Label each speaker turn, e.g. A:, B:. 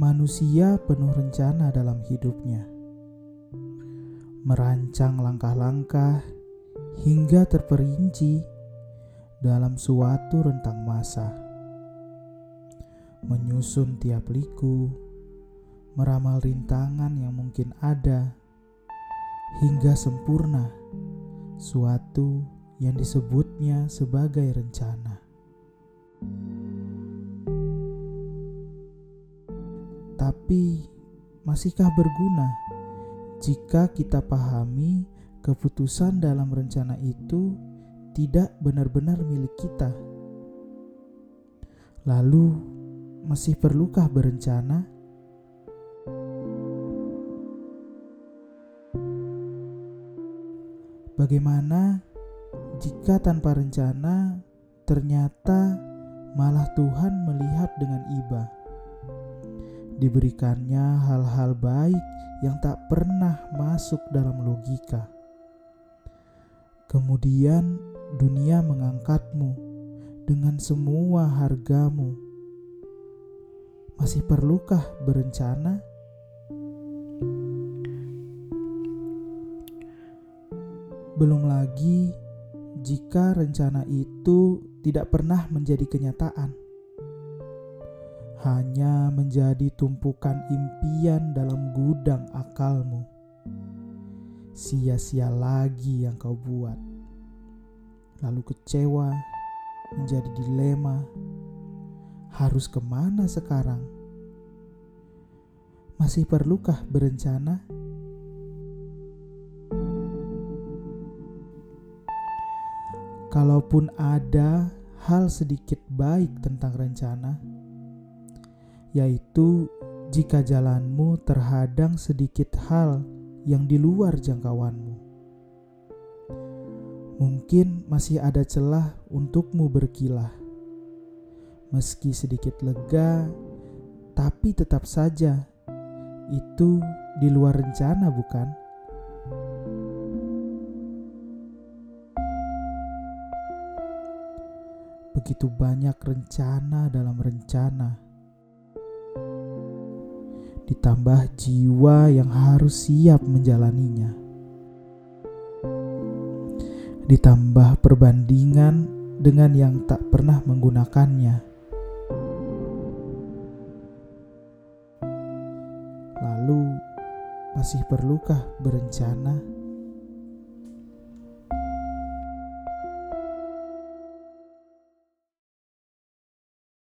A: manusia penuh rencana dalam hidupnya, merancang langkah-langkah hingga terperinci dalam suatu rentang masa, menyusun tiap liku, meramal rintangan yang mungkin ada, hingga sempurna suatu yang disebutnya sebagai rencana. Tapi, masihkah berguna jika kita pahami keputusan dalam rencana itu tidak benar-benar milik kita? Lalu, masih perlukah berencana? Bagaimana jika tanpa rencana ternyata malah Tuhan melihat dengan iba? Diberikannya hal-hal baik yang tak pernah masuk dalam logika. Kemudian dunia mengangkatmu dengan semua hargamu. Masih perlukah berencana? Belum lagi jika rencana itu tidak pernah menjadi kenyataan hanya menjadi tumpukan impian dalam gudang akalmu. Sia-sia lagi yang kau buat. Lalu kecewa menjadi dilema. Harus ke mana sekarang? Masih perlukah berencana? Kalaupun ada hal sedikit baik tentang rencana, yaitu jika jalanmu terhadang sedikit hal yang di luar jangkauanmu. Mungkin masih ada celah untukmu berkilah. Meski sedikit lega, tapi tetap saja itu di luar rencana, bukan? Begitu banyak rencana dalam rencana ditambah jiwa yang harus siap menjalaninya. Ditambah perbandingan dengan yang tak pernah menggunakannya. Lalu, masih perlukah berencana?